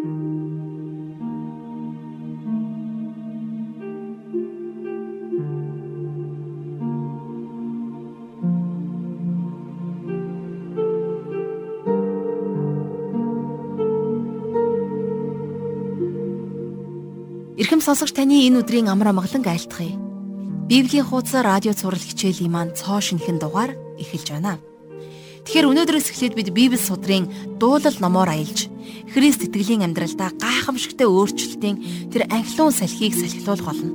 Эрхэм сонсогч таны энэ өдрийн амар амгалан айлтгая. Библийн хуудас радио цаурал хичээлийн маань цоо шинхэн дугаар эхэлж байна. Тэгэхээр өнөөдрөөс эхлээд бид Библи судрын дуулал номоор аялж Христ итгэлийн амьдралдаа гайхамшигтай өөрчлөлтийн тэр анхлуун салхийг салхилуулах болно.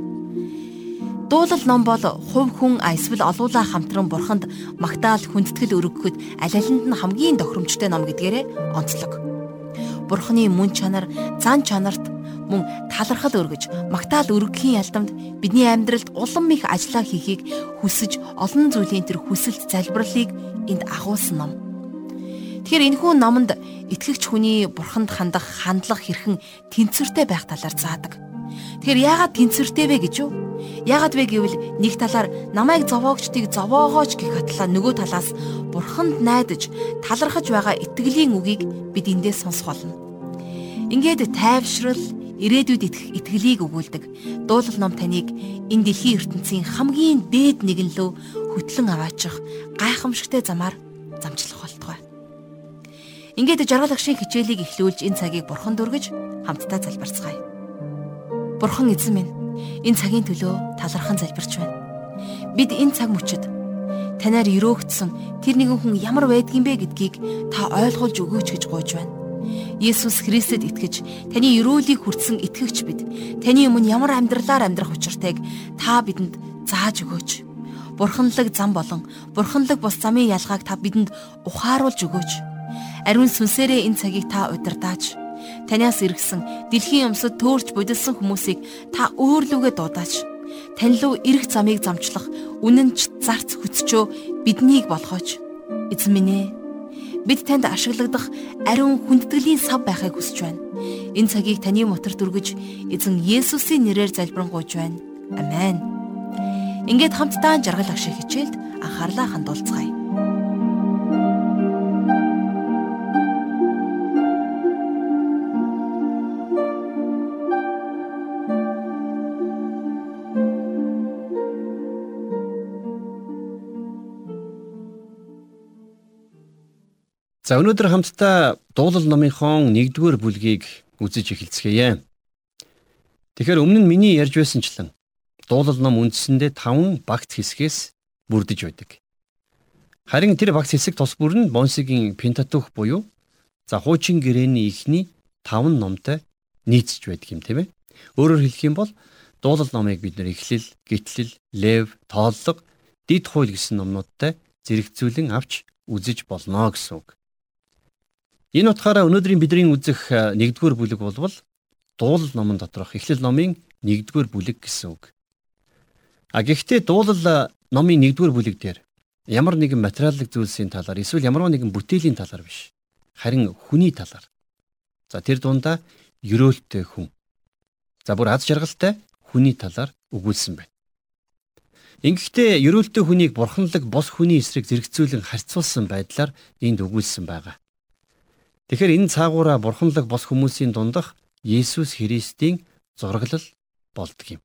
Дуулал ном бол хувь хүн эсвэл олуулаа хамтран бурханд магтаал хүндэтгэл өргөхөд аль алинд нь хамгийн тохиромжтой ном гэдгээрээ онцлог. Бурхны мөн чанар, зан чанарт мөн талархал өргөж, магтаал өргөхийн ялдамд бидний амьдралд улам их ажиллаа хийхийг хүсэж олон зүйлийн тэр хүсэлт залбирлыг энд агуулсан ном. Тэгэхээр энэхүү номонд итгэгч хүний бурханд хандах хандлага хэрхэн тэнцвэртэй байх талаар заадаг. Тэгэхээр яагаад тэнцвэртэй вэ гэж юу? Яагаад вэ гэвэл нэг талаар намайг зовоогчдыг зовоогооч гэх хатлаа нөгөө талаас бурханд найдаж талархаж байгаа итгэлийн үгийг бид эндээс сонсох болно. Ингээд тайвшрал, ирээдүйд итгэх итгэлийг өгүүлдэг. Дуулал ном таныг энэ дэлхийн ертөнцийн хамгийн дээд нэгэн лөө хөтлөн аваачих гайхамшигтай замаар замчлах болтугай. Ингээд жаргал агшийн хичээлийг эхлүүлж энэ цагийг бурханд өргөж хамтдаа залбирцгаая. Бурхан эзэн минь энэ цагийн төлөө талархан залбирч байна. Бид энэ цаг мөчид танаар өрөөгдсөн тэр нэгэн хүн ямар байдгийм бэ гэдгийг та ойлгуулж өгөөч гэж гуйж байна. Есүс Христэд итгэж таны өрөөлийг хүртсэн итгэгч бид таны өмнө ямар амьдралаар амьдрах учиртайг та бидэнд зааж өгөөч. Бурханлаг зам болон бурханлаг бус замын ялгааг та бидэнд ухааруулж өгөөч. Ариун сүнсээрээ энэ цагийг та удирдаач. Танаас иргсэн дэлхийн өмсөд төөрч будилсан хүмүүсийг та өөрлөгөө дуудаач. Тань руу эрэх замыг замчлах үнэнч зарц хөтчөө биднийг болгооч. Эзэн минь ээ Бид танд ашиглагдах ариун хүндэтгэлийн сав байхыг хүсэж байна. Энэ цагийг таны моторт өргөж эзэн Есүсийн нэрээр залбирanгуйж байна. Амен. Ингээд хамтдаа жаргал ах шиг хичээлд анхаарлаа хандуулцгаая. За өнөөдөр хамтдаа дуулал номынхон 1-р бүлгийг үзэж эхэлцгээе. Тэгэхээр өмнө нь миний ярьж байсанчлан дуулал ном үндсэндээ 5 багц хэсгээс бүрдэж байдаг. Харин тэр багц хэсэг тус бүр нь Бонсигийн Пентатух буюу за хуучин гэрээний ихний 5 номтой нийцж байдаг юм тийм ээ. Өөрөөр хэлэх юм бол дуулал номыг бид нэр эхлэл, гитлэл, лев, тооллого, дид хууль гэсэн номнуудтай зэрэгцүүлэн авч үзэж болно гэсэн үг. Энэ утгаараа өнөөдрийн бидний үзэх нэгдүгээр бүлэг болвол дуулал номон доторх эхлэл номын нэгдүгээр бүлэг гэсэн үг. А гэхдээ дуулал номын нэгдүгээр бүлэг дээр ямар нэгэн материалын зүйлсийн талаар эсвэл ямар нэгэн бүтээлийн талаар биш. Харин хүний талаар. За тэр дундаа ерөөлттэй хүн. За бүр аз жаргалтай хүний талаар өгүүлсэн байна. Ингэхдээ ерөөлттэй хүнийг бурханлаг бос хүний эсрэг зэрэгцүүлэн харьцуулсан байдлаар энд өгүүлсэн байгаа. Тэгэхээр энэ цаагаараа бурханлаг бос хүмүүсийн дундах Есүс Христийн зураглал болдг юм.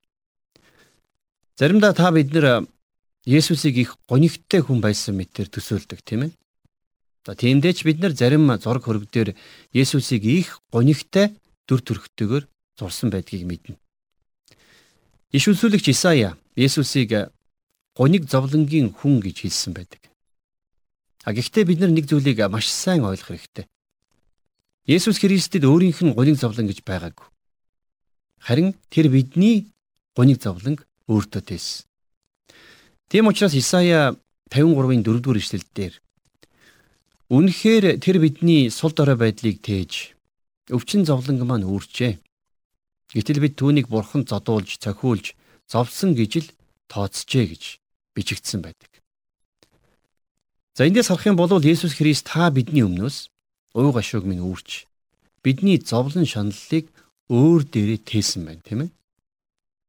Заримдаа та бид нэр Есүсийг их гонигтай хүн байсан мэтэр төсөөлдөг тийм ээ. За тиймдээ ч бид нар зарим зураг хөрөг дээр Есүсийг их гонигтай дүр төрхтэйгээр зурсан байдгийг мэднэ. Иш үзүүлэгч Исая Есүсийг гоник зовлонгийн хүн гэж хэлсэн байдаг. А гэхдээ бид нар нэг зүйлийг маш сайн ойлгох хэрэгтэй. Есүс Христэд өөрийнх нь гуниг зовлон гэж байгаагүй. Харин тэр бидний гуниг зовлон өөртөө тээсэн. Тийм учраас Исая 53-ын 4-р эшлэл дээр Үнэхээр тэр бидний сул дорой байдлыг тээж өвчин зовлонг маань үүрчээ. Гэтэл бид түүнийг бурхан зодуулж, цохиулж, зовсон гэж л тооцжээ гэж бичигдсэн байдаг. За эндээс харах юм бол Есүс Христ та бидний өмнөөс уй гашууг минь үүрч бидний зовлон шаналлыг өөр дээрээ тээсэн байна тийм ээ.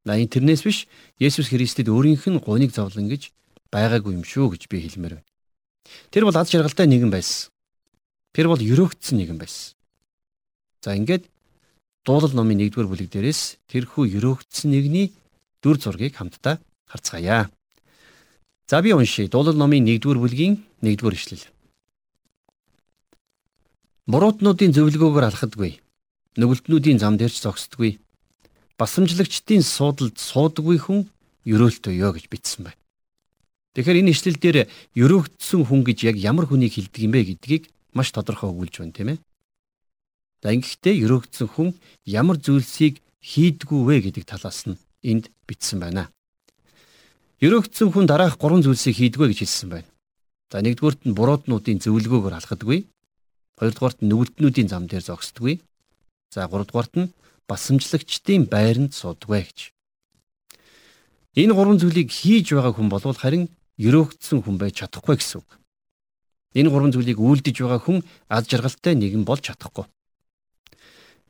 На энэ тэрнээс биш Есүс Христэд өөрийнх нь гуниг зовлон гэж байгаагүй юм шүү гэж би хэлмээр байна. Тэр бол аз жаргалтай нэгэн байсан. Тэр бол өрөөгдсөн нэгэн байсан. За ингээд дуулал номын 1-р бүлэг дээрээс тэрхүү өрөөгдсөн нэгний дүр зургийг хамтдаа харцгаая. За би уншия. Дуулал номын 1-р бүлгийн 1-р ишлэл. Буруутнуудын зөвлөгөөгөөр алхадаггүй. Нүгэлтнүүдийн зам дээрч зогсдоггүй. Басамжлагчдын суудалд суудаггүй хүн ерөөлтөө ёо гэж бичсэн байна. Тэгэхээр энэ ишлэл дээр ерөөгдсөн хүн гэж яг ямар хүнийг хэлдэг юм бэ гэдгийг маш тодорхой өгүүлж байна тийм ээ. За ингэхдээ ерөөгдсөн хүн ямар зүйлсийг хийдгүү вэ гэдэг талаас нь энд бичсэн байна. Ерөөгдсөн хүн дараах гурван зүйлсийг хийдгүү гэж хэлсэн байна. За нэгдүгüүрт нь буруутнуудын зөвлөгөөгөөр алхадаггүй. Хоёрдугаарт нүгэлтнүүдийн зам дээр зогсдоггүй. За гуравдугаарт нь басамжлагчдын байранд суудаггүй гэж. Энэ гурван зүйлийг хийж байгаа хүн бол харин ерөөгдсөн хүн байж чадахгүй гэсэн үг. Энэ гурван зүйлийг үйлдэж байгаа хүн аз жаргалтай нэгэн болж чадахгүй.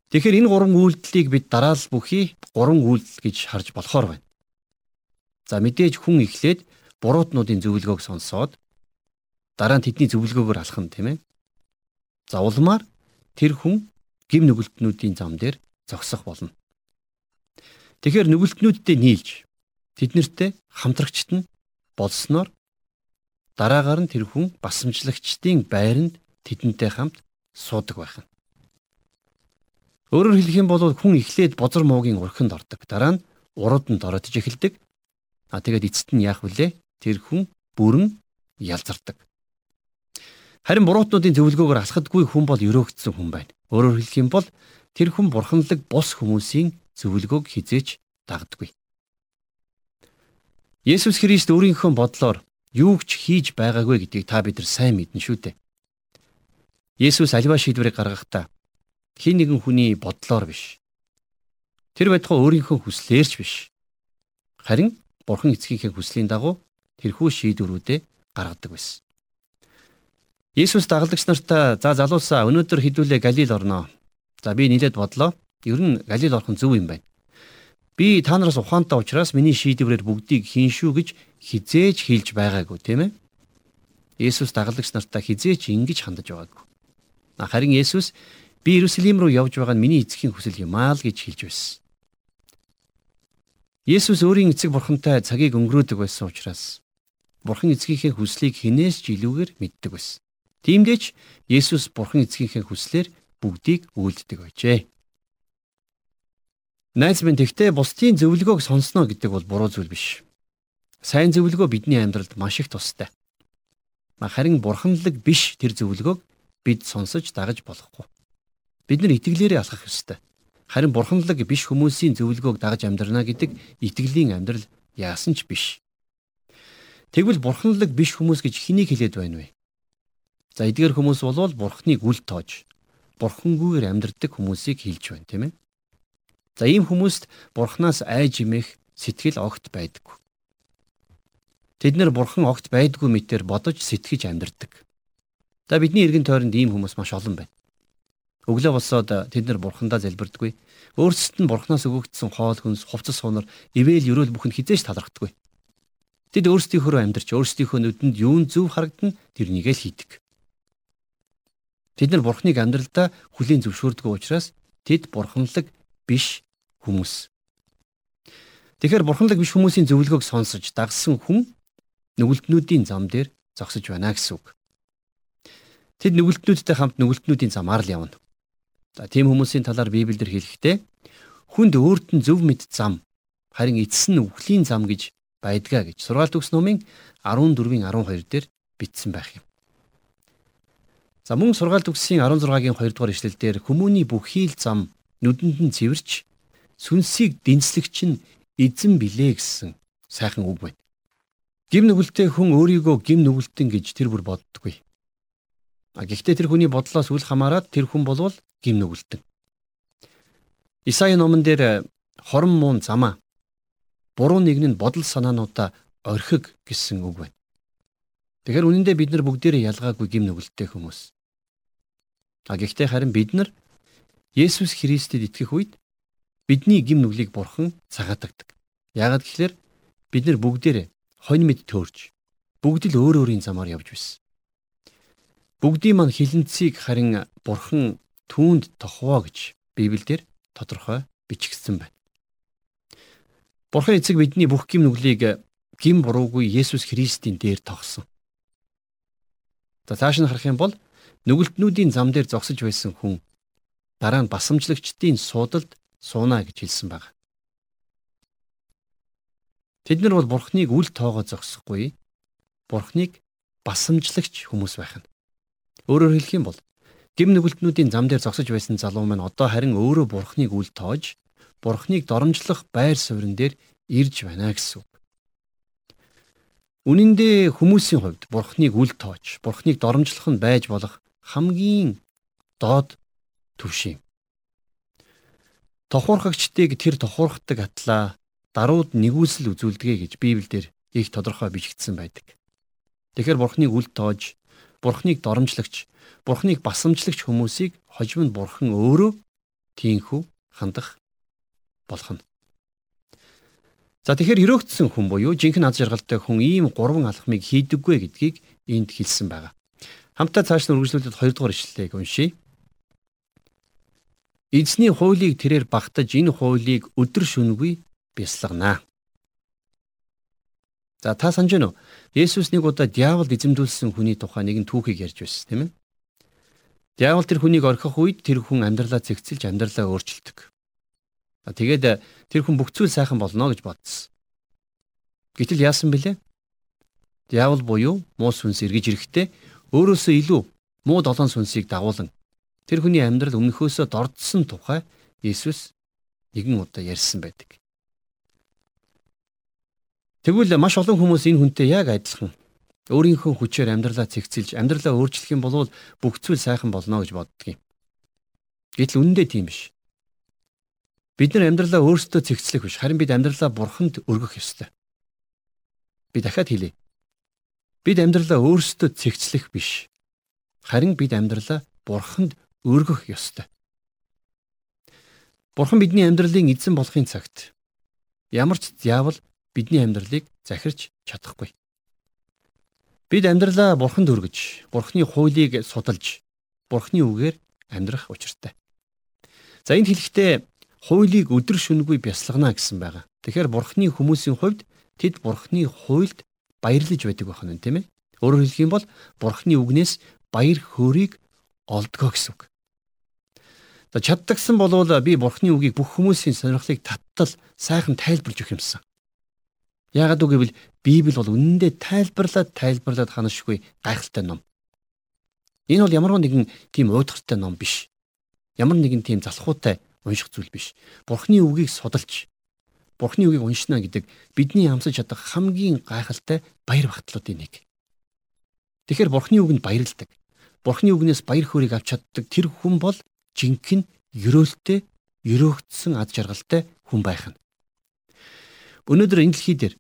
Тэгэхээр энэ гурван үйлдэлийг бид дараал бүхий гурван үйлдэл гэж харж болохоор байна. За мэдээж хүн эхлээд буруутнуудын зөвлөгөөг сонсоод дараа нь тэдний зөвлөгөөгөөр алах нь тийм ээ. За улмаар тэр хүн гим нүгэлтнүүдийн зам дээр зогсох болно. Тэгэхээр нүгэлтнүүдтэй нийлж тэднэртэй хамтрагчт нь болсноор дараагаар нь тэр хүн басамжлагчдын байранд тэдэнтэй хамт суудаг байх нь. Өөрөөр хэлэх юм бол хүн эхлээд бозор муугийн урхинд ордог. Дараа нь урууданд оротж эхэлдэг. А тэгээд эцэст нь яах вүлээ? Тэр хүн бүрэн ялзардаг. Харин буруутнуудын зөвлөгөөгөөр алхадгүй хүн бол өрөөгдсөн хүн байна. Өөрөөр хэлэх юм бол тэр хүн бурханлаг бос хүмүүсийн зөвлөгөөг хизээч дагдаггүй. Есүс Христ өөрийнхөө бодлоор юу ч хийж байгаагүй гэдгийг та бид нар сайн мэднэ шүү дээ. Есүс аливаа шийдвэрийг гаргахдаа хин нэгэн хүний бодлоор биш. Тэр байтугай өөрийнхөө хүслээрч биш. Харин Бурхан эцгийнхээ хүслийн дагуу тэрхүү шийдвэрүүдээ гаргадаг байсан. Иесус дагалдагч нартаа за залуусаа өнөөдөр хідүүлээ Галил орноо. За би нийлээд бодлоо. Ер нь Галил орох нь зөв юм байна. Би та нараас ухаантай учраас миний шийдвэрээр бүгдийг хийн шүү гэж хизээж хэлж байгаагүй тийм ээ. Иесус дагалдагч нартаа хизээж ингэж хандаж байгаагүй. Харин Иесус Би Иерусалим руу явж байгаа нь миний эцгийн хүсэл юм аа л гэж хэлж байсан. Есүс өөрийн эцэг бурхантай цагийг өнгөрөөдөг байсан учраас бурхан эцгийнхээ хүслийг хинээс ч илүүгээр мэддэг байсан. Тиймдээч Есүс бурхан эцгийнхээ хүслээр бүгдийг үйлддэг байжээ. Найз минь тэгтээ бусдын зөвлөгөөг сонсно гэдэг бол буруу зүйл биш. Сайн зөвлөгөө бидний амьдралд маш их тустай. Харин бурханлаг биш тэр зөвлөгөөг бид сонсож дагаж болохгүй. Бид нар итгэлээрээ алхах ёстой. Харин бурханлаг биш хүмүүсийн зөвлөгөөг дагаж амьдрна гэдэг итгэлийн амьдрал яасан ч биш. Тэгвэл бурханлаг биш хүмүүс гэж хэнийг хэлээд байна вэ? За эдгээр хүмүүс болвол бурхныг үл тоож бурхангүйгээр амьдрдаг хүмүүсийг хэлж байна, тийм ээ. За ийм хүмүүст бурхнаас айж имэх сэтгэл огт байдаггүй. Тэд нар бурхан огт байдгүй мэтэр бодож сэтгэж амьдрдаг. За бидний эргэн тойронд ийм хүмүүс маш олон байна. Өглөө болсоод тэд нар бурхандаа залбирдаггүй. Өөрсдөд нь бурхнаас өгөгдсөн хоол хүнс, хувцас сунар, ивэл ерөөл бүхэнд хизээж талархдаггүй. Тэд өөрсдийнхөө амьдарч өөрсдийнхөө нүдэнд юун зөв харагдана тэрнийг л хийдэг. Тэд нар бурхныг амьдралдаа хүлийн зөвшөөрдөг учраас тэд бурханлаг биш хүмүүс. Тэгэхээр бурханлаг биш хүмүүсийн зөвлөгөөг сонсож дагсан хүн нүгэлтнүүдийн зам дээр зогсож байна гэсэн үг. Тэд нүгэлтнүүдтэй хамт нүгэлтнүүдийн замаар л явна. За тийм хүмүүсийн талаар Библиэлд хэлэхдээ хүнд өөрт нь зөв мэд зам харин эцэс нь үхлийн зам гэж байдгаа гэж сургаалт өгс номын 14-ийн 12 дээр бичсэн байх юм. За мөн сургаалт өгсийн 16-гийн 2 дугаар ишлэлдэр хүмүүний бүхий л зам нүдэнд нь цэвэрч сүнсийг дэнслэгч нь эзэн билээ гэсэн сайхан үг байна. Гим нүгэлтэй хүн өөрийгөө гим нүгэлтэн гэж тэр бүр боддоггүй. А гэхдээ тэр хүний бодлоос үл хамааран тэр хүн болвол гим нүгэлтэн. Исаи номон дээр хорон муун замаа буруу нэгэн бодол санаануудаа орхиг гэсэн үг байна. Тэгэхээр үнэндээ бид нар бүгдээрээ ялгаагүй гим нүгэлттэй хүмүүс. А гэхдээ харин бид нар Есүс Христэд итгэх үед бидний гим нүглийг бурхан цагаатагдаг. Яагаад гэвэл бид нар бүгдээрээ хонь мэд төөрж бүгд л өөр өөрийн замаар явж байсан. Бүгдийн маань хилэнцгийг харин бурхан түүнд тохвоо гэж Библиэлд тодорхой бичигдсэн байна. Бурхан эцэг бидний бүх гим нүглийг гим буруугүй Есүс Христийн дээр тогсон. За цааш нь харах юм бол нүгэлтнүүдийн зам дээр зогсож байсан хүн дараа нь басамжлагчдын суудалд сууна гэж хэлсэн баг. Тэд нар бол Бурхныг үл тоогоо зогсохгүй. Бурхныг басамжлагч хүмүүс байх нь. Өөрөөр хэлэх юм бол гим нүгэлтнүүдийн зам дээр зогсож байсан залуу маань одоо харин өөрөө Бурхныг үл тоож, Бурхныг доромжлох байр суурин дээр ирж байна гэсэн үг. Үнэн дээр хүмүүсийн хувьд Бурхныг үл тоож, Бурхныг доромжлох нь байж болох хамгийн доод төвшин. Тохуурхагчдыг тэр тохуурхдаг атлаа дарууд нэгүсэл үзүүлдэгэ гэж Библиэлд их тодорхой бичигдсэн байдаг. Тэгэхээр Бурхныг үл тоож, Бурхныг доромжлагч, Бурхныг басамжлагч хүмүүсийг хожим нь Бурхан өөрөө тийхүү хандах болох нь. За тэгэхээр өрөөгдсөн хүн буюу жинхэнэ аз жаргалтай хүн ийм гурван алхмыг хийдэггүй гэдгийг энд хэлсэн байгаа. Хамтдаа цааш нь үргэлжлүүлээд 2 дугаар ишлэлийг уншийе. Эзний хуулийг тэрээр багтаж энэ хуулийг өдөр шөнөгүй бясалгана. За та санаж байна уу? Есүс нэг удаа диавол эзэмдүүлсэн хүний тухай нэгэн түүхийг ярьж байсан тийм ээ. Диавол тэр хүнийг орхих үед тэр хүн амьдралаа зэгцэлж амьдралаа өөрчилдөг. Тэгээд тэр хүн бүх зүйл сайхан болно гэж бодсон. Гэтэл яасан бэлээ? Диавол буюу муу сүнс эргэж ирэхдээ өөрөөсөө илүү муу долоон сүнсийг дагуулan тэр хүний амьдрал өмнөхөөсөө дордсон тухай Иесус нэгэн удаа ярьсан байдаг. Тэгвэл маш олон хүмүүс энэ хүнтэй яг адилхан өөрийнхөө хүчээр амьдралаа цэгцэлж амьдралаа өөрчлөх юм бол бүх зүйл сайхан болно гэж боддгийг. Гэтэл үнэндээ тийм биш. Бид нар амьдралаа өөрсдөө цэгцлэх биш, харин бид амьдралаа бурханд өргөх ёстой. Би дахиад хэлье. Бид амьдралаа өөрсдөө цэгцлэх биш. Харин бид амьдралаа бурханд өргөх ёстой. Бурхан бидний амьдралын эзэн болохын цагт ямар ч диавол бидний амьдралыг захирч чадахгүй. Бид амьдралаа бурханд өргөж, бурхны хуулийг судалж, бурхны үгээр амьдрах учиртай. За энэ хэлэхдээ хуулийг өдөр шөнөгүй бясалгана гэсэн байгаа. Тэгэхээр бурхны хүмүүсийн хувьд тэд бурхны хуйлд баярлаж байдаг байх нь тийм ээ. Өөрөөр хэлэх юм бол бурхны үгнээс баяр хөөргийг олдгоо гэсэн үг. За чаддагсан болвол би бурхны үгийг бүх хүмүүсийн сонирхлыг таттал сайхан тайлбарж өгөх юмсан. Яагаад үг гэвэл Библи бол үнэндээ тайлбарлаад тайлбарлаад ханашгүй гайхалтай ном. Энэ бол ямар нэгэн тийм уйдгартай ном биш. Ямар нэгэн тийм залхуутай унших зүйл биш. Бурхны үгийг судалж Бурхны үгийг уншина гэдэг бидний амсаж чадах хамгийн гайхалтай баяр багтлуудын нэг. Тэгэхээр Бурхны үгэнд баярладаг. Бурхны үгнээс баяр хөөргийг авч чаддаг тэр хүн бол жинхэнэ ерөөлтэй, ерөөгдсөн ад жаргалтай хүн байх нь. Өнөөдөр энэ дэлхий дээр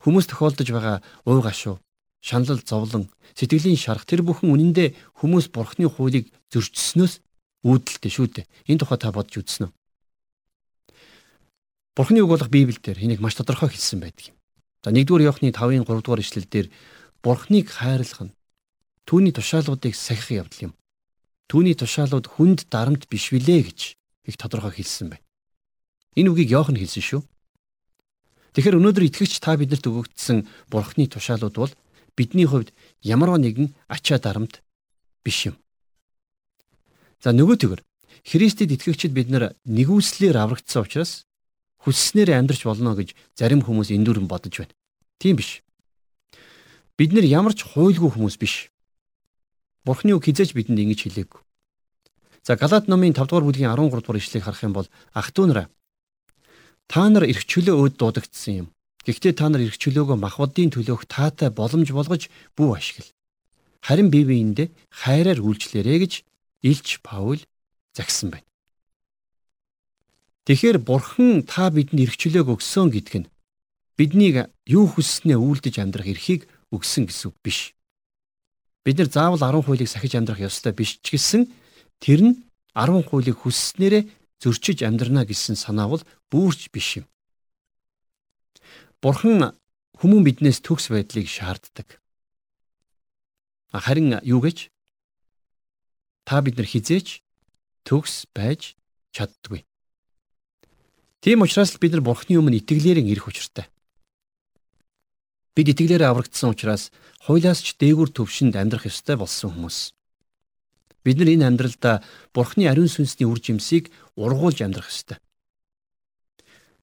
хүмүүс тохиолдож байгаа ууй гашуу, шаналл зовлон, сэтгэлийн шарах тэр бүхэн үнэндээ хүмүүс бурхны хуулийг зөрчснөөс үүдэлтэй шүү дээ. Энэ тухай та бодж үзсэн үү? Бурхны үг болох Библиэлд энийг маш тодорхой хэлсэн байдаг юм. За 1-р Иохны 5-ын 3-р ишлэлдэр Бурхныг хайрлах нь түүний тушаалуудыг сахих явдал юм. Түүний тушаалууд хүнд дарамт биш вүлээ гэж их тодорхой хэлсэн байна. Энэ үгийг Иохан хэлсэн шүү. Тэгэхээр өнөөдөр итгэгч та бидэнд өгөгдсөн Бурхны тушаалууд бол бидний хувьд ямар нэгэн ачаа дарамт биш юм. За нөгөөтэйгөр Христэд итгэгчид бид нар нэгүслэр аврагдсан учраас хүсснээр амьдрч болно гэж зарим хүмүүс эндүрэн бодож байна. Тийм биш. Бид нар ямар ч хуйлгүй хүмүүс биш. Бурхны үг хизээж бидэнд ингэж хэлээгүй. За Галаат номын 5 дугаар бүлгийн 13 дугаар ишлэгийг харах юм бол ах トゥ нараа та нар эрх чөлөө өөд дуудагдсан юм. Гэхдээ та нар эрх чөлөөгөө махбодын төлөөх таатай боломж болгож бүү ашигла. Харин бие биендээ хайраар үйлчлээрэй гэж Илч Паул загсан байна. Тэгэхээр бурхан та бидэнд эрхчлөөг өгсөн гэдг нь биднийг юу хүсснээ үйлдэж амьдрах эрхийг өгсөн гэсэн үг биш. Бид нар заавал 10 хуулийг сахиж амьдрах ёстой биш ч гэсэн тэр нь 10 хуулийг хүсснээрээ зөрчиж амьдрна гэсэн санаа бол бүрч биш юм. Бурхан хүмүүн биднээс төгс байдлыг шаарддаг. Харин юу гэж? та бид нар хизээч төгс байж чаддгүй. Тийм учраас бид нар Бурхны өмнө итгэлээрэн ирэх учиртай. Бид итгэлээрээ аврагдсан учраас хуулиас ч дээгүр төвшөнд амьдрах ёстой болсон хүмүүс. Бид нар энэ амьдралдаа Бурхны ариун сүнсний үр жимсийг ургуулж амьдрах ёстой.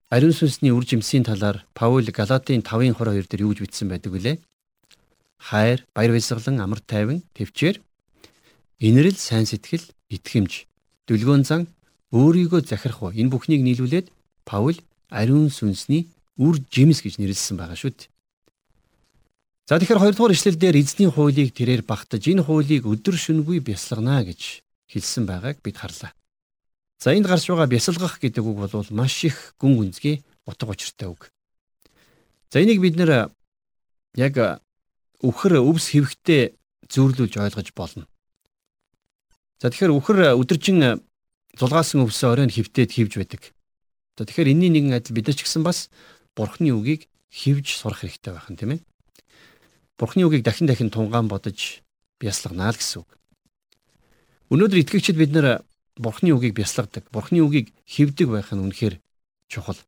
Ариун сүнсний үр жимсийн талаар Паул Галатын 5:22 дээр юу гэж бичсэн байдаг вүлээ? Хайр, баяр баясгалан, амар тайван, төвчээр, инэрл, сайн сэтгэл, итгэмж, дүлгөөн зан, өөрийгөө захирах уу. Энэ бүхнийг нийлүүлээд Паул ариун сүнсний үр жимс гэж нэрлсэн байгаа шүү дээ. За тэгэхээр хоёрдугаар ишлэлдэр эзний хуулийг тэрээр багтаж энэ хуулийг өдөр шөнөгүй бясалгана гэж хэлсэн байгааг бид харлаа. За энд гарч байгаа бясалгах гэдэг үг бол маш их гүн гүнзгий утга учиртай үг. За энийг бид нэр яг үхэр өвс хэвхтэй зөөрлүүлж ойлгож болно. За тэгэхээр үхэр өдөржин зулгаасан өвсөө оройн хөвтөд хөвж байдаг. За тэгэхээр энэний нэгэн адил бид нар ч гэсэн бас бурхны үгийг хөвж сурах хэрэгтэй байх нь тийм ээ. Бурхны үгийг дахин дахин тунгаан бодож бясалганаа л гэсэн үг. Өнөөдөр итгэгчид бид нэр Бурхны үгийг бясалгадаг, Бурхны үгийг хөвдөг байх нь үнэхээр чухал.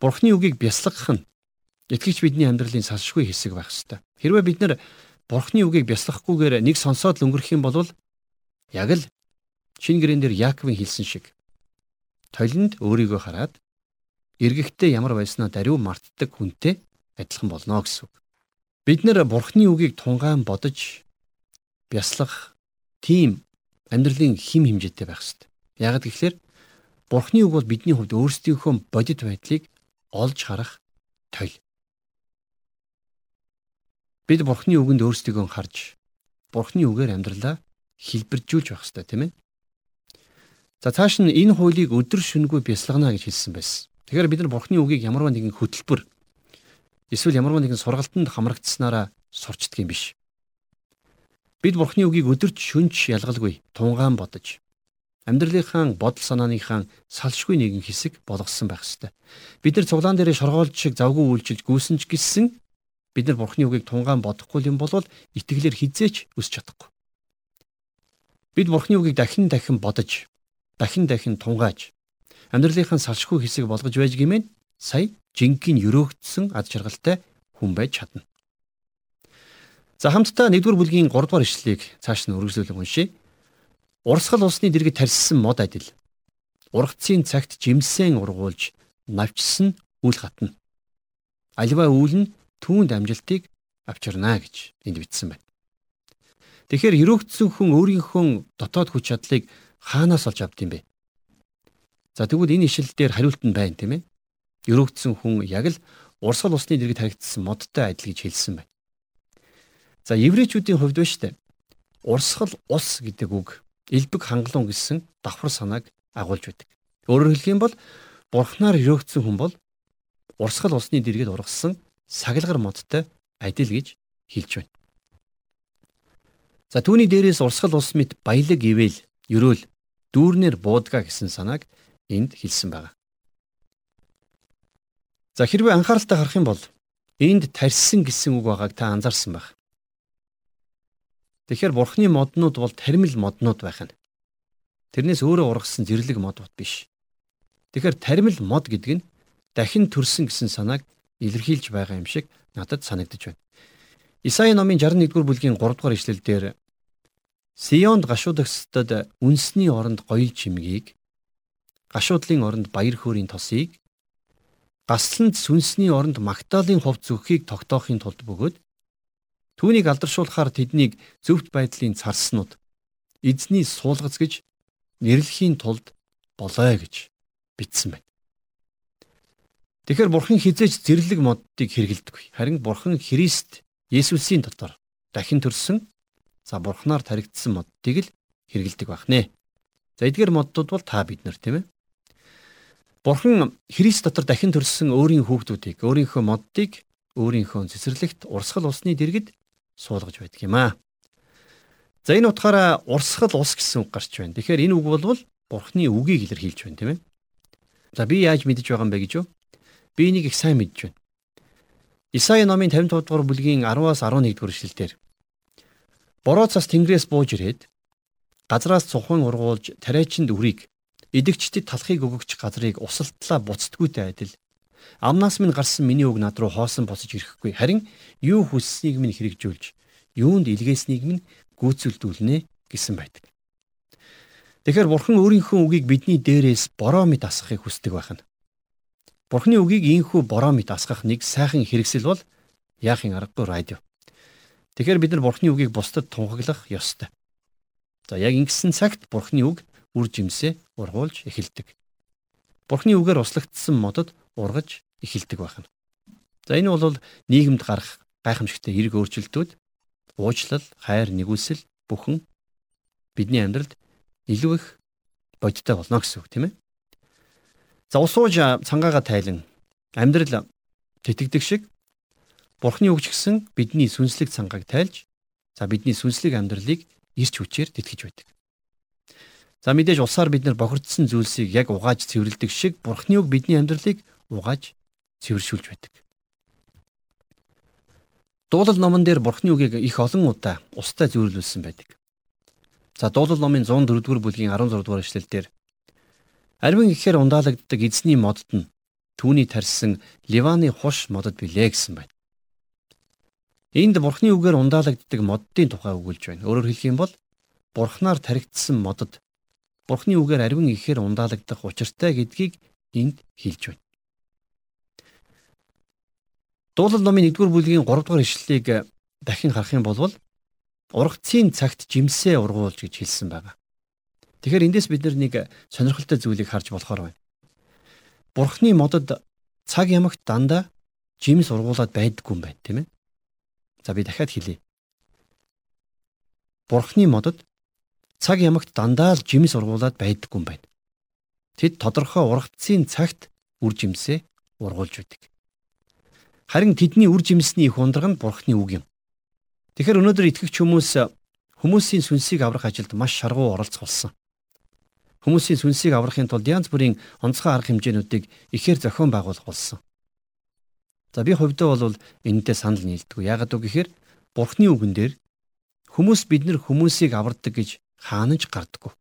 Бурхны үгийг бясалгах нь итгэгч бидний амьдралын салшгүй хэсэг байх ёстой. Хэрвээ бид нэр Бурхны үгийг бясалгахгүйгээр нэг сонсоод л өнгөрөх юм бол яг л шинэ гэрэн дээр Яаковын хэлсэн шиг толинд өөрийгөө хараад эргэхдээ ямар байснаа даруй мартдаг хүнтэй адилхан болно гэсэн үг. Бид нэр Бурхны үгийг тунгаан бодож бяслах тийм амьдралын хим хэмжээтэй байх хэрэгтэй. Яг гэвэл Бурхны үг бол бидний хувьд өөрсдийнхөө бодит байдлыг олж харах тойл. Бид Бурхны үгэнд өөрсдийгөө харж Бурхны үгээр амьдралаа хэлбэржүүлж байх хэрэгтэй тийм ээ. За цааш нь энэ хуулийг өдөр шөнөгүй бясалгана гэж хэлсэн байсан. Тэгэхээр бид нар Бурхны үгийг ямарваа нэгэн хөтөлбөр эсвэл ямар нэгэн сургалтанд хамрагдсанараа сурчдаг юм биш. Бид Бурхны үгийг өдөрч шөнч ялгалгүй тунгаан бодож амьдралынхаа бодол санааныхаа салшгүй нэгэн хэсэг болгосон байх ёстой. Бид нар цуглаан дээр шоргоолж шиг завгүй үйлчилж гүйсэн ч гэсэн бид нар Бурхны үгийг тунгаан бодохгүй юм бол итгэлээр хизээч өсч чадахгүй. Бид Бурхны үгийг дахин дахин бодож, дахин дахин тунгааж амьдралынхаа салшгүй хэсэг болгож байж гэмээр сая жинхэнэ өрөөгдсөн ад жаргалтай хүн байж чадна. За хамтдаа 1-р бүлгийн 3-р ишлэлийг цааш нь үргэлжлүүлэн уншъя. Урсгал усны дэргэд тарьсан мод адил. Ургацын цагт жимсэн ургуулж навчсан үл хатна. Альва үйл нь түүнд амжилтыг авчирна гэж энд бичсэн байна. Тэгэхээр өрөөгдсөн хүн өөрийнхөө дотоод хүч чадлыг хаанаас олж авд юм бэ? За тэгвэл энэ ишлэл дээр хариулт нь байна тийм ээ өрөөгдсөн хүн яг л урсгал усны дэргэд харагдсан модтой адил гэж хэлсэн байна. За еврейчүүдийн хувьд ба штэ урсгал ус гэдэг үг элбэг хангалуун гэсэн давхар санааг агуулж байдаг. Өөрөөр хэлэх юм бол бурхнаар өрөөгдсөн хүн бол урсгал усны дэргэд ургасан саглагар модтой адил гэж хэлж байна. За түүний дээрээс урсгал ус мэт баялаг ивэл ерөөл дүүрнэр буудга гэсэн санааг энд хэлсэн байна. За хэрвээ анхааралтай харах юм бол энд тарьсан гэсэн үг байгааг та анзаарсан байх. Тэгэхээр бурхны моднууд бол тармил моднууд байх нь. Тэрнээс өөрөө ургасан зэрлэг мод бот биш. Тэгэхээр тармил мод гэдэг нь дахин төрсөн гэсэн санааг илэрхийлж байгаа юм шиг надад санагдаж байна. Исаи номын 61-р бүлгийн 3-р ишлэлдэр Сионд гашуудагсдад үнсний оронд гоёл чимгийг гашуудлын оронд баяр хөөрийн тосыг гасланд сүнсний оронд Магдалины хувц зөвхийг тогтоохын тулд бөгөөд түүнийг алдаршуулахаар тэднийг зөвхт байдлын царснууд эзний суулгац гэж нэрлэхийн тулд болоо гэж бичсэн байна. Тэгэхээр бурхан хизээч зэрлэг моддыг хэрэгэлдэг. Харин бурхан Христ Есүсийн дотор дахин төрсөн за бурханаар таригдсан моддыг л хэрэгэлдэг байх нэ. За эдгээр моддууд бол та бид нар тийм ээ. Бурхан Христ дотор дахин төрсөн өөрийн хүүхдүүдийг, өөрийнхөө моддыг өөрийнхөө цэцэрлэгт урсгал усны дэргэд суулгаж байдаг юм аа. За энэ утгаараа урсгал ус гэсэн үг гарч байна. Тэгэхээр энэ үг бол Бурханы үгийг илэрхийлж байна, тийм ээ. За би яаж мэдэж байгаа юм бэ гэж юу? Би энийг их сайн мэдж байна. Исаи номын 55 дугаар бүлгийн 10-аас 11 дугаар эшлэлдэр Бороо цас тэнгэрээс бууж ирээд газраас цухын ургуулж тариачинд үрийг идэгчдэд талхыг өгөгч газрыг усалтлаа буцдгүйтэй адил амнаас минь гарсан миний үг над руу хоосон босож ирэхгүй харин юу хүсснийг минь хэрэгжүүлж юунд илгээснийг минь гүйцэлдүүлнэ гэсэн байдаг. Тэгэхээр бурхан өөрийнхөө үгийг бидний дээрээс бороо мэд асгахыг хүсдэг байна. Бурханы үгийг ийхүү бороо мэд асгах нэг сайхан хэрэгсэл бол яахын аргагүй радио. Тэгэхээр бид нар бурханы үгийг бусдад тунхаглах ёстой. За яг ингэсэн цагт бурханы үг үр жимсээ ургуулж эхэлдэг. Бурханы үгээр услагдсан модод ургаж эхэлдэг байна. За энэ бол нийгэмд гарах гайхамшигтай эрг өөрчлөлтүүд уучлал, хайр, нэгүсэл бүхэн бидний амьдралд илүү их бодиттой болно гэсэн үг тийм ээ. За усууж цангаагаа тайлан амьдрал тэтгдэг шиг Бурхны үг ч гэсэн бидний сүнслэг цангааг тайлж за бидний сүнслэг амьдралыг ирч хүчээр тэтгэж байдаг. За мэдээж усаар бид нар бохирдсон зүйлсийг яг угааж цэвэрлдэг шиг Бурхны үг бидний амьдралыг угааж цэвэршүүлж байдаг. Дуулал номон дээр Бурхны үгийг их олон удаа устай зөвөрлүүлсэн байдаг. За дуулал номын 104-р бүлгийн 16-р эшлэлдэр Арвин ихээр ундаалагддаг эзний модод нь түүний тарьсан Ливаны хуш модод билээ гэсэн байна. Энд Бурхны үгээр ундаалагддаг моддын тухай өгүүлж байна. Өөрөөр хэлэх юм бол Бурхнаар таригдсан модод Бурхны үгээр арвин ихээр ундаалагдах учиртай гэдгийг энд хэлж байна. Дуулал номын 1-р бүлгийн 3-р ишлэлийг э, дахин харах юм бол ургацын цагт жимсээ ургуулж гэж хэлсэн байна. Тэгэхээр эндээс бид нэг сонирхолтой зүйлийг харж болохоор байна. Бурхны модод цаг ямагт дандаа жимс ургуулад байдаггүй юм байна, тийм ээ. За би дахиад хэлье. Бурхны модод цаг ямагт дандаа л жимс ургуулад байдаггүй юм байна. Тэд тодорхой ургацын цагт үр жимсээ ургуулж байдаг. Харин тэдний үр жимсний их ундраг нь Бурхны үг юм. Тэгэхээр өнөөдөр итгэгч хүмүүс хүмүүсийн сүнсийг аврах ажилд маш шаргуу оролцох болсон. Хүмүүсийн сүнсийг аврахын тулд янз бүрийн онцгой арга хэмжээнүүдийг ихээр зохион байгуулах болсон. За би хувьдаа бол энэтэй санал нийлдэг. Яагаад вэ гэхээр Бурхны үгэн дээр хүмүүс бид нар хүмүүсийг авардаг гэж хаанаж гардаггүй.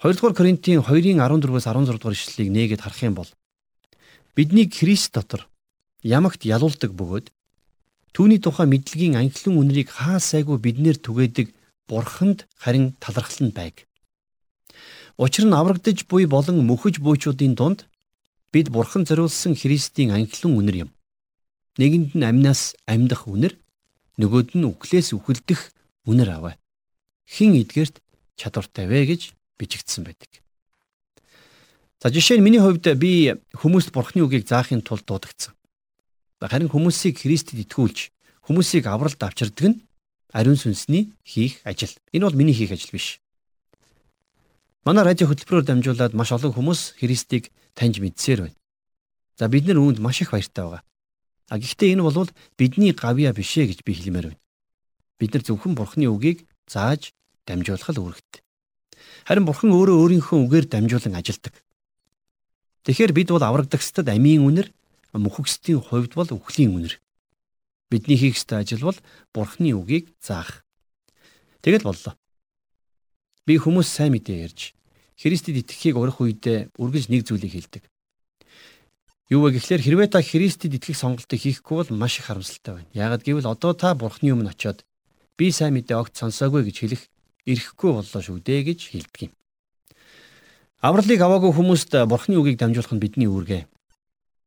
2 дугаар Коринтын 2-ын 14-өөс 16 дугаар ишлэлийг нээгээд харах юм бол биднийг Христ дотор ямагт ялуулдаг бөгөөд түүний тухай мэдлэгийн анхлан үнэрийг хаа сайгүй биднэр түгээдэг бурханд харин талархал нь байг. Учир нь аврагдж буй болон мөхөж буйчуудын дунд бид бурхан зориулсан Христийн анхлан үнэр юм. Нэгэнд нь амнаас амьдах үнэр, нөгөөд нь үхлээс үхэлдэх үнэр аваа. Хин эдгэрт чадвартай вэ гэж бичигдсэн байдаг. За жишээ нь миний хувьд би хүмүүст бурхны үгийг заахын тулд дуудагдсан. Харин хүмүүсийг Христэд итгүүлж хүмүүсийг авралт авчирдаг нь ариун сүнсний хийх ажил. Энэ бол миний хийх ажил биш. Манай радио хөтөлбөрөөр дамжуулаад маш олон хүмүүс Христийг таньж мэдсээр байна. За бид нар үүнд маш их баяртай байгаа. А гэхдээ энэ бол бидний гавья биш ээ гэж би хэлмээр байна. Бид нар зөвхөн Бурхны үгийг зааж дамжуулах л үүрэгтэй. Харин Бурхан өөрөө өөрийнхөө үгээр дамжуулан ажилдаг. Тэгэхээр бид бол аврагдагчдад амийн үнэр мөхөксдийн хувьд бол үхлийн үнэр. Бидний хийх ёстой ажил бол Бурхны үгийг заах. Тэгэл боллоо. Би хүмүүс сайн мэдээ ярьж Христэд итгэхийг урих үедээ үргэлж нэг зүйлийг хэлдэг. Юу вэ гэхлээр хэрвээ та Христэд итгэх сонголтыг хийхгүй бол маш их харамсалтай байна. Яагад гэвэл одоо та Бурхны өмнө очиод би сайн мэдээ огт сонсоогүй гэж хэлэх ирэхгүй боллоо шүү дээ гэж хэлдэг юм. Авралыг аваагүй хүмүүст Бурхны үгийг дамжуулах нь бидний үүргээ.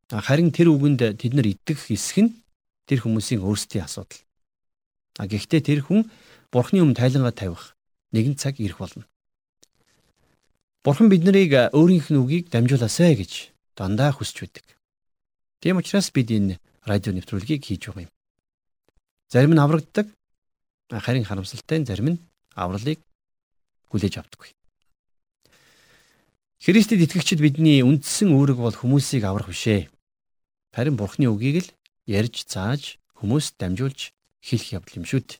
Харин тэр үгэнд тэд нар итгэх эсэх нь тэр хүмүүсийн өөрсдийн асуудал. А гэхдээ тэр хүн Бурхны өмнө тайлангаа тавих нэгэн цаг ирэх болно. Бурхан биднийг өөрийнх нь үгийг дамжуулаасай гэж дандаа хүсч байдаг. Тийм учраас бид энэ радио нэвтрүүлгийг хийж байгаа юм. Зарим нь аврагддаг, харин харамсалтай зарим нь авралыг хүлээж авдаггүй. Христэд итгэгчид бидний үндсэн үүрэг бол хүмүүсийг аврах бишээ. Харин Бурхны үгийг л ярьж зааж хүмүүст дамжуулж хэлэх явдал юм шүү дээ.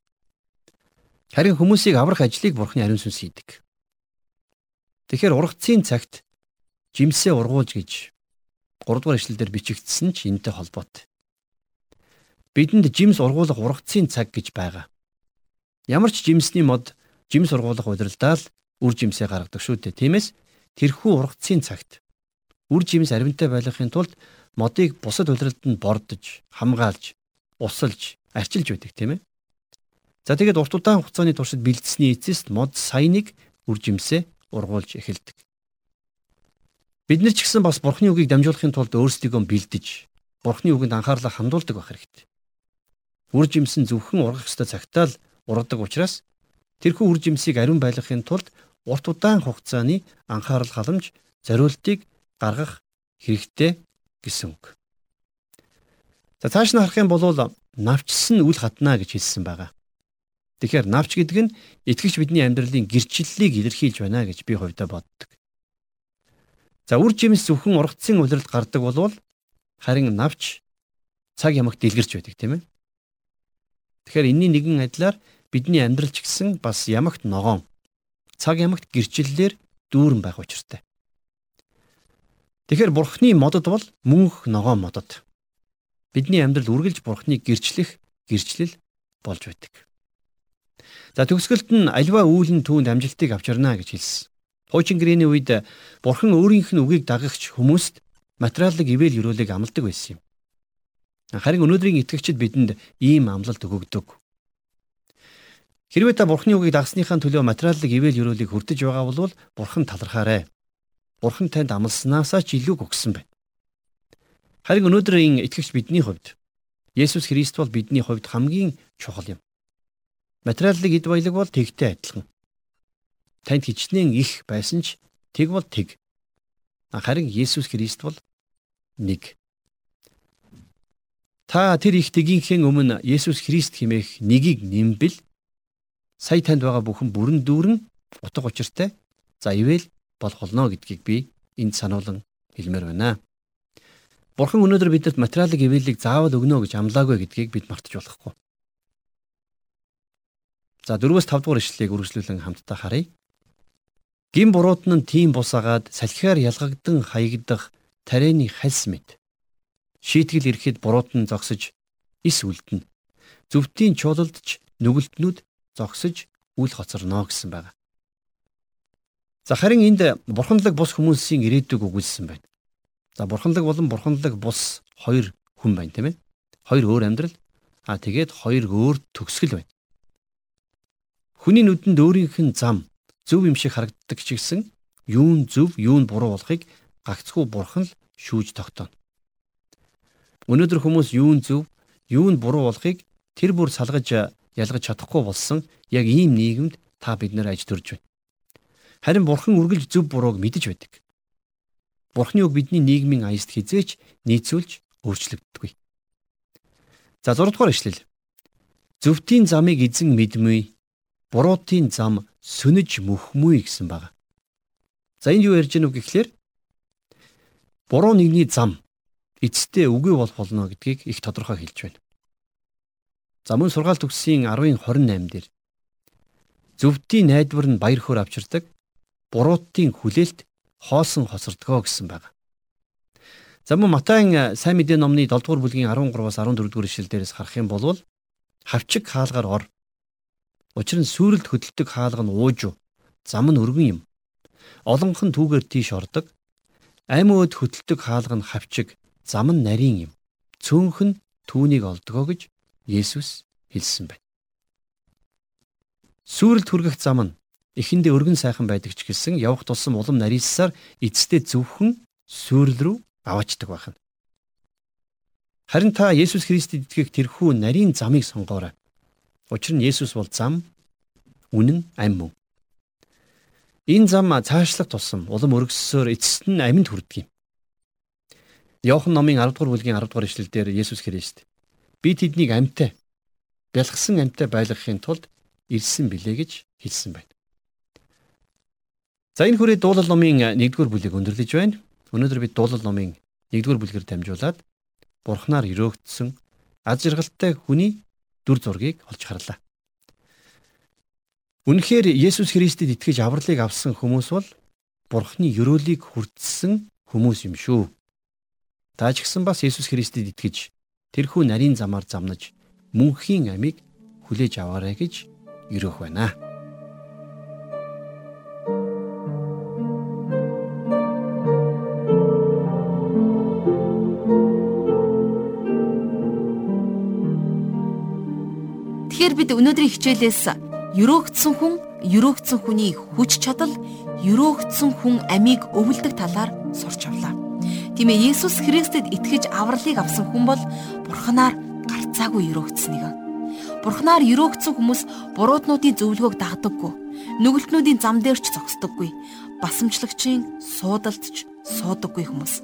Харин хүмүүсийг аврах ажлыг Бурхны ариун сүнс хийдэг. Тэгэхээр ургацын цагт жимсээ ургуулж гэж 3 дугаар эшлэлдэр бичигдсэн ч энэтэй холбоотой. Бидэнд жимс ургуулах ургацын цаг гэж байгаа. Ямар ч жимсний мод жимс ургуулах удирдал үр жимсээ гаргадаг шүү дээ. Тиймээс тэрхүү ургацын цагт үр жимс аримтай байлгахын тулд модыг бусад улиралд нь бордож, хамгаалж, усалж, арчилж байдаг тийм ээ. За тэгээд урт удаан хугацааны туршид бэлдсэний эцэст мод саяныг үр жимсээ ургуулж эхэлдэг. Бид нар ч гэсэн бас Бурхны үгийг дамжуулахын тулд өөрсдийгөө бэлдэж, Бурхны үгэнд анхаарлаа хандуулдаг байх хэрэгтэй. Үр жимсэн зөвхөн ургах ёстой цагтаа л ургадаг учраас тэрхүү үр жимсийг ариун байлгахын тулд урт удаан хугацааны анхаарал халамж зориултыг гаргах хэрэгтэй гэсэн үг. За цааш нь харах юм бол навчсан үл хатна гэж хэлсэн байгаа. Тэгэхээр навч гэдэг нь итгэгч бидний амьдралын гэрчлэлийг илэрхийлж байна гэж би хувьдаа боддог. За үр жимс зөвхөн ургацын улиралд гардаг болвол харин навч цаг ямагт дэлгэрч байдаг тийм ээ. Тэгэхээр энэний нэгэн адилаар бидний амьдрал ч гэсэн бас ямагт ногоон цаг ямагт гэрчлэлээр дүүрэн байх учиртай. Тэгэхээр бурхны модод бол мөнх ногоон модод. Бидний амьдрал үргэлж бурхныг гэрчлэх гэрчлэл болж байдаг. За төгсгөлд нь альва үүлэн түүнд амжилтыг авчирна гэж хэлсэн. Хуучин гэрээний үед бурхан өөрийнх нь үгийг дагагч хүмүүст материалын ивэл өрөөлийг амладаг байсан юм. Харин өнөөдрийн итгэгчид бидэнд ийм амлалт өгөгдөг. Хэрвээ та бурхны үгийг дагсныхаа төлөө материалын ивэл өрөөлийг хүртэж байгаа бол бурхан талархаарай. Бурхан танд амлснаасаа ч илүү өгсөн байна. Харин өнөөдрийн итгэгч бидний хувьд Есүс Христ бол бидний хувьд хамгийн чухал юм. Материалын эд баялаг бол тэгтэй адилхан танд хичнээн их байсан ч тэг бол тэг. Харин Есүс Христ бол нэг. Та тэр их тгийнхээ өмнө Есүс Христ хэмээх нэгийг нэмбэл сая танд байгаа бүхэн бүрэн дүүрэн утга учиртай за ивэл болох болно гэдгийг би энд сануулan хэлмээр байна. Бурхан өнөөдөр бидэнд материалын ивэлийг заавал өгнө гэж амлаагүй гэдгийг бид мартаж болохгүй. За 4-5 дугаар ишлэлийг үргэлжлүүлэн хамтдаа харъя. Гин бурууд нь тийм бусагаад салхиар ялгагдан хаягдах тарианы хальс мэд. Шийтгэл ирэхэд бурууд нь зогсож ис үлдэнэ. Зүвтийн чуулалдч нүгэлтнүүд зогсож үл хоцорно гэсэн байна. За харин энд бурханлаг бус хүмүүсийн ирээдүг өгүүлсэн байна. За бурханлаг болон бурханлаг бус хоёр хүн байна тийм ээ. Хоёр өөр амьдрал. А тэгээд хоёр өөр төгсгөл байна. Хүний нүдэнд өөрийнх нь зам зөв юм шиг харагддаг ч гэсэн юун зөв, юун буруу болохыг гагцхүү бурхан л шүүж тогтооно. Өнөөдөр хүмүүс юун зөв, юун буруу болохыг тэр бүр салгаж ялгаж чадахгүй болсон яг ийм нийгэмд та бид нар аж төрж байна. Харин бурхан үргэлж зөв бурууг мэдэж байдаг. Бурхны үг бидний нийгмийн аяст хизээч нийцүүлж өөрчлөгддөггүй. За 6 дугаар ишлэл. Зөвтийн замыг эзэн мэдмүй, буруутын зам сүнэж мөхмүй гэсэн байна. За энд юу ярьж гэнэ үг гэхлээр буруу нэгний зам эцэстээ үгүй болох болно гэдгийг их тодорхой хэлж байна. За мөн сургаалт төгсгийн 10:28 дээр зөвдтийн найдвар нь баяр хөөр авчирдаг буруутын хүлээлт хоосон хосордгоо гэсэн байна. За мөн Матайн сайн мэдээ номны 7 дугаар бүлгийн 13-аас 14 дугаар ишлэл дээрээс харах юм бол хавчиг хаалгаар ор Учир нь сүрэлд хөдөлдөг хаалга нь уужуу, зам нь өргөн юм. Олонх нь түүгээр тийш ордог. Аймууд хөдөлдөг хаалга нь хавчиг, зам нь нарийн юм. Цөөнх нь түүнийг олдгоо гэж Есүс хэлсэн байна. Сүрэлд хүргэх зам нь эхэндээ өргөн сайхан байдаг ч гэсэн явах тусам улам нарийсаар эцэстээ зөвхөн сүрэл рүү аваачдаг байна. Харин та Есүс Христэд итгэх тэрхүү нарийн замыг сонгоорой. Учир нь Есүс бол зам, үнэн, амь мөн. Энэ зам цаашлах тусам улам өргөссөөр эцэст нь амьд хүрдэг юм. Иохан номын 10 дугаар бүлгийн 10 дугаар ишлэлдэр Есүс Христ би тэднийг амьтаа бялхсан амьтаа байлгахын тулд ирсэн билээ гэж хэлсэн байна. За энэ хүрээ дуулал номын 1-р бүлийг өндөрлөж байна. Өнөөдөр бид дуулал номын 1-р бүлгээр дамжуулаад Бурхнаар өрөөгдсөн аз жаргалтай хүний дүр зургийг олж харлаа. Үнэхээр Есүс Христэд итгэж авралыг авсан хүмүүс бол Бурхны ёроолыг хүртсэн хүмүүс юм шүү. Та ч гэсэн бас Есүс Христэд итгэж тэрхүү нарийн замаар замнаж мөнхийн амийг хүлээж аваарай гэж өрөөх байна. Тэгэхээр бид өнөөдрийн хичээлээс өрөөгдсөн хүн, өрөөгдсөн хүний хүч чадал, өрөөгдсөн хүн амийг өвөлдөг талаар сурч авлаа. Тийм ээ Есүс Христэд итгэж авралыг авсан хүн бол Бурханаар гарцаагүй өрөөгдсөн нэг. Бурханаар өрөөгдсөн хүмүүс бурууднуудын зөвлөгөөг дагдаггүй. Нүгэлтнүүдийн зам дээрч зогсдоггүй. Басамжлагчийн суудалдч суудаггүй хүмүүс.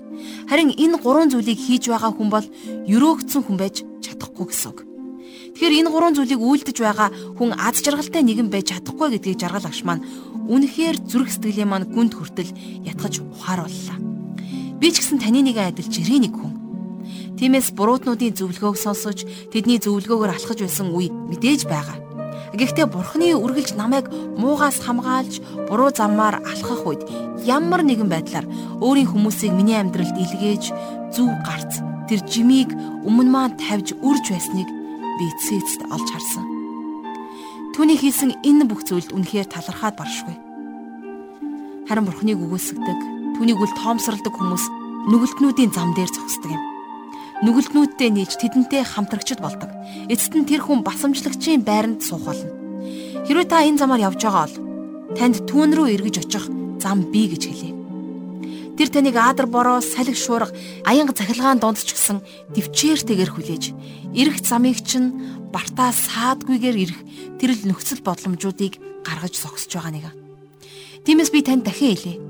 Харин энэ гурван зүйлийг хийж байгаа хүн бол өрөөгдсөн хүн байж чадахгүй гэсэн үг. Тэгэхээр энэ гурван зүйлийг үйлдэж байгаа хүн аз жаргалтай нэгэн байж чадахгүй гэдгийг жаргал агш маань үнэхээр зүрх сэтгэлийн маань гүнд хүртэл ятгаж ухаарууллаа. Би ч гэсэн таны нэгэн адил жирийн нэг хүн. Тиймээс бурууднуудын зөвлөгөөг сонсож тэдний зөвлөгөөгөөр алхаж байсан үе мэдээж байгаа. Гэхдээ бурхны үргэлж намайг муугаас хамгаалж буруу замаар алхах үед ямар нэгэн байдлаар өөрийн хүмүүсийг миний амьдралд илгээж зүв гарц тэр жимийг өмнө маань тавьж үрж байсныг би эцэст олж харсан. Түүний хийсэн энэ бүх зүйлд үнэхээр талархаад баршгүй. Харин Бурхныг үгүйсгдэг, түүнийг үл тоомсордог хүмүүс нүгэлтнүүдийн зам дээр зогсдог юм. Нүгэлтнүүдтэй нийж тэдэнтэй хамтрагчд болдог. Эцэст нь тэр хүн басамжлагчийн байранд суух болно. Хэрвээ та энэ замаар явж байгаа бол танд түүн рүү эргэж очих зам бий гэж хэлье. Тэр таныг аадар бороо, салхи шуурга, аянга цахилгаан донд ч гэсэн төвчээртэйгэр хүлээж, эрэх замыг чинь бартаа саадгүйгээр ирэх тэрл нөхцөл бодломжуудыг гаргаж зогсож байгаа нэг. Тиймээс би танд дахин хэлье.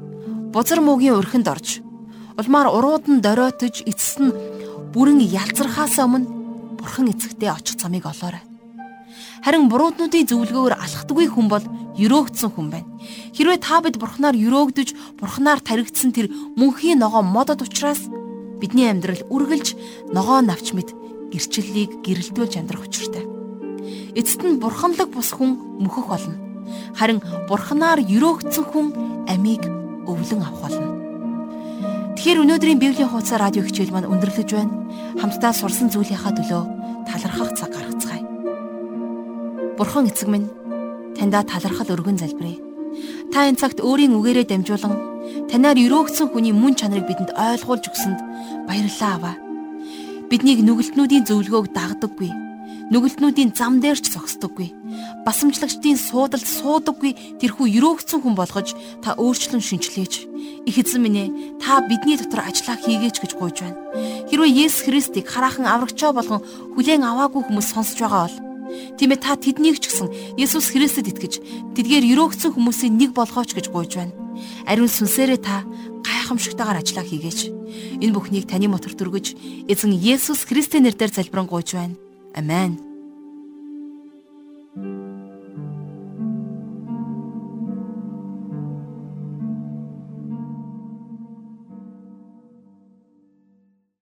Бузар муугийн өрхөнд орж, улмаар урууд нь доройтож эцэс нь бүрэн ялзрахаас өмнө бурхан эцэгтэй очих замыг олоорой. Харин бурууднуудын зөвлөгөөр алхдаггүй хүн бол өрөөгдсөн хүн байна. Хэрвээ та бид бурхнаар өрөөгдөж, бурхнаар таригдсан тэр мөнхийн ногоо модод учраас бидний амьдрал үргэлж ногоо навч мэд гэрчлэлийг гэрэлтүүлж амьдрах учиртай. Эцэст нь бурханлаг бус хүн мөхөх болно. Харин бурхнаар өрөөгдсөн хүн амийг өвлөн авах болно. Тэгэхээр өнөөдрийн Библийн хуудас радио хичээл маань өндөрлөж байна. Хамтдаа сурсан зүйлийнхаа төлөө талархах цаг. Бурхан эцэг минь таньда талархал өргөн залбирая. Та энэ цагт өөрийн үгээрээ дамжуулан танаар өрөөгдсөн хүний мөн чанарыг бидэнд ойлгуулж өгсөнд баярлалаа аваа. Биднийг нүгэлтнүүдийн зөвлөгөөг дагдаггүй. Нүгэлтнүүдийн зам дээр ч зогсдоггүй. Басамжлагчдын суудалд суудаггүй тэрхүү өрөөгдсөн хүн болгож та өөрчлөн шинчлээч. Их эзэн минь ээ та бидний дотор ажиллаа хийгээч гэж гуйж байна. Хэрвээ Есүс Христийг хараахан аврагчаа болгон хүлээн аваагүй хүмүүс сонсож байгаа бол Тийм ээ та тэднийг ч гэсэн Есүс Христэд итгэж тэдгээр өрөөгдсөн хүмүүсийн нэг болгооч гэж гуйж байна. Ариун сүнсээрээ та гайхамшигтайгаар ажиллаа хийгээч. Энэ бүхнийг таны мотор төргөж эзэн Есүс Христийн нэрээр залбирanгуйж байна. Амен.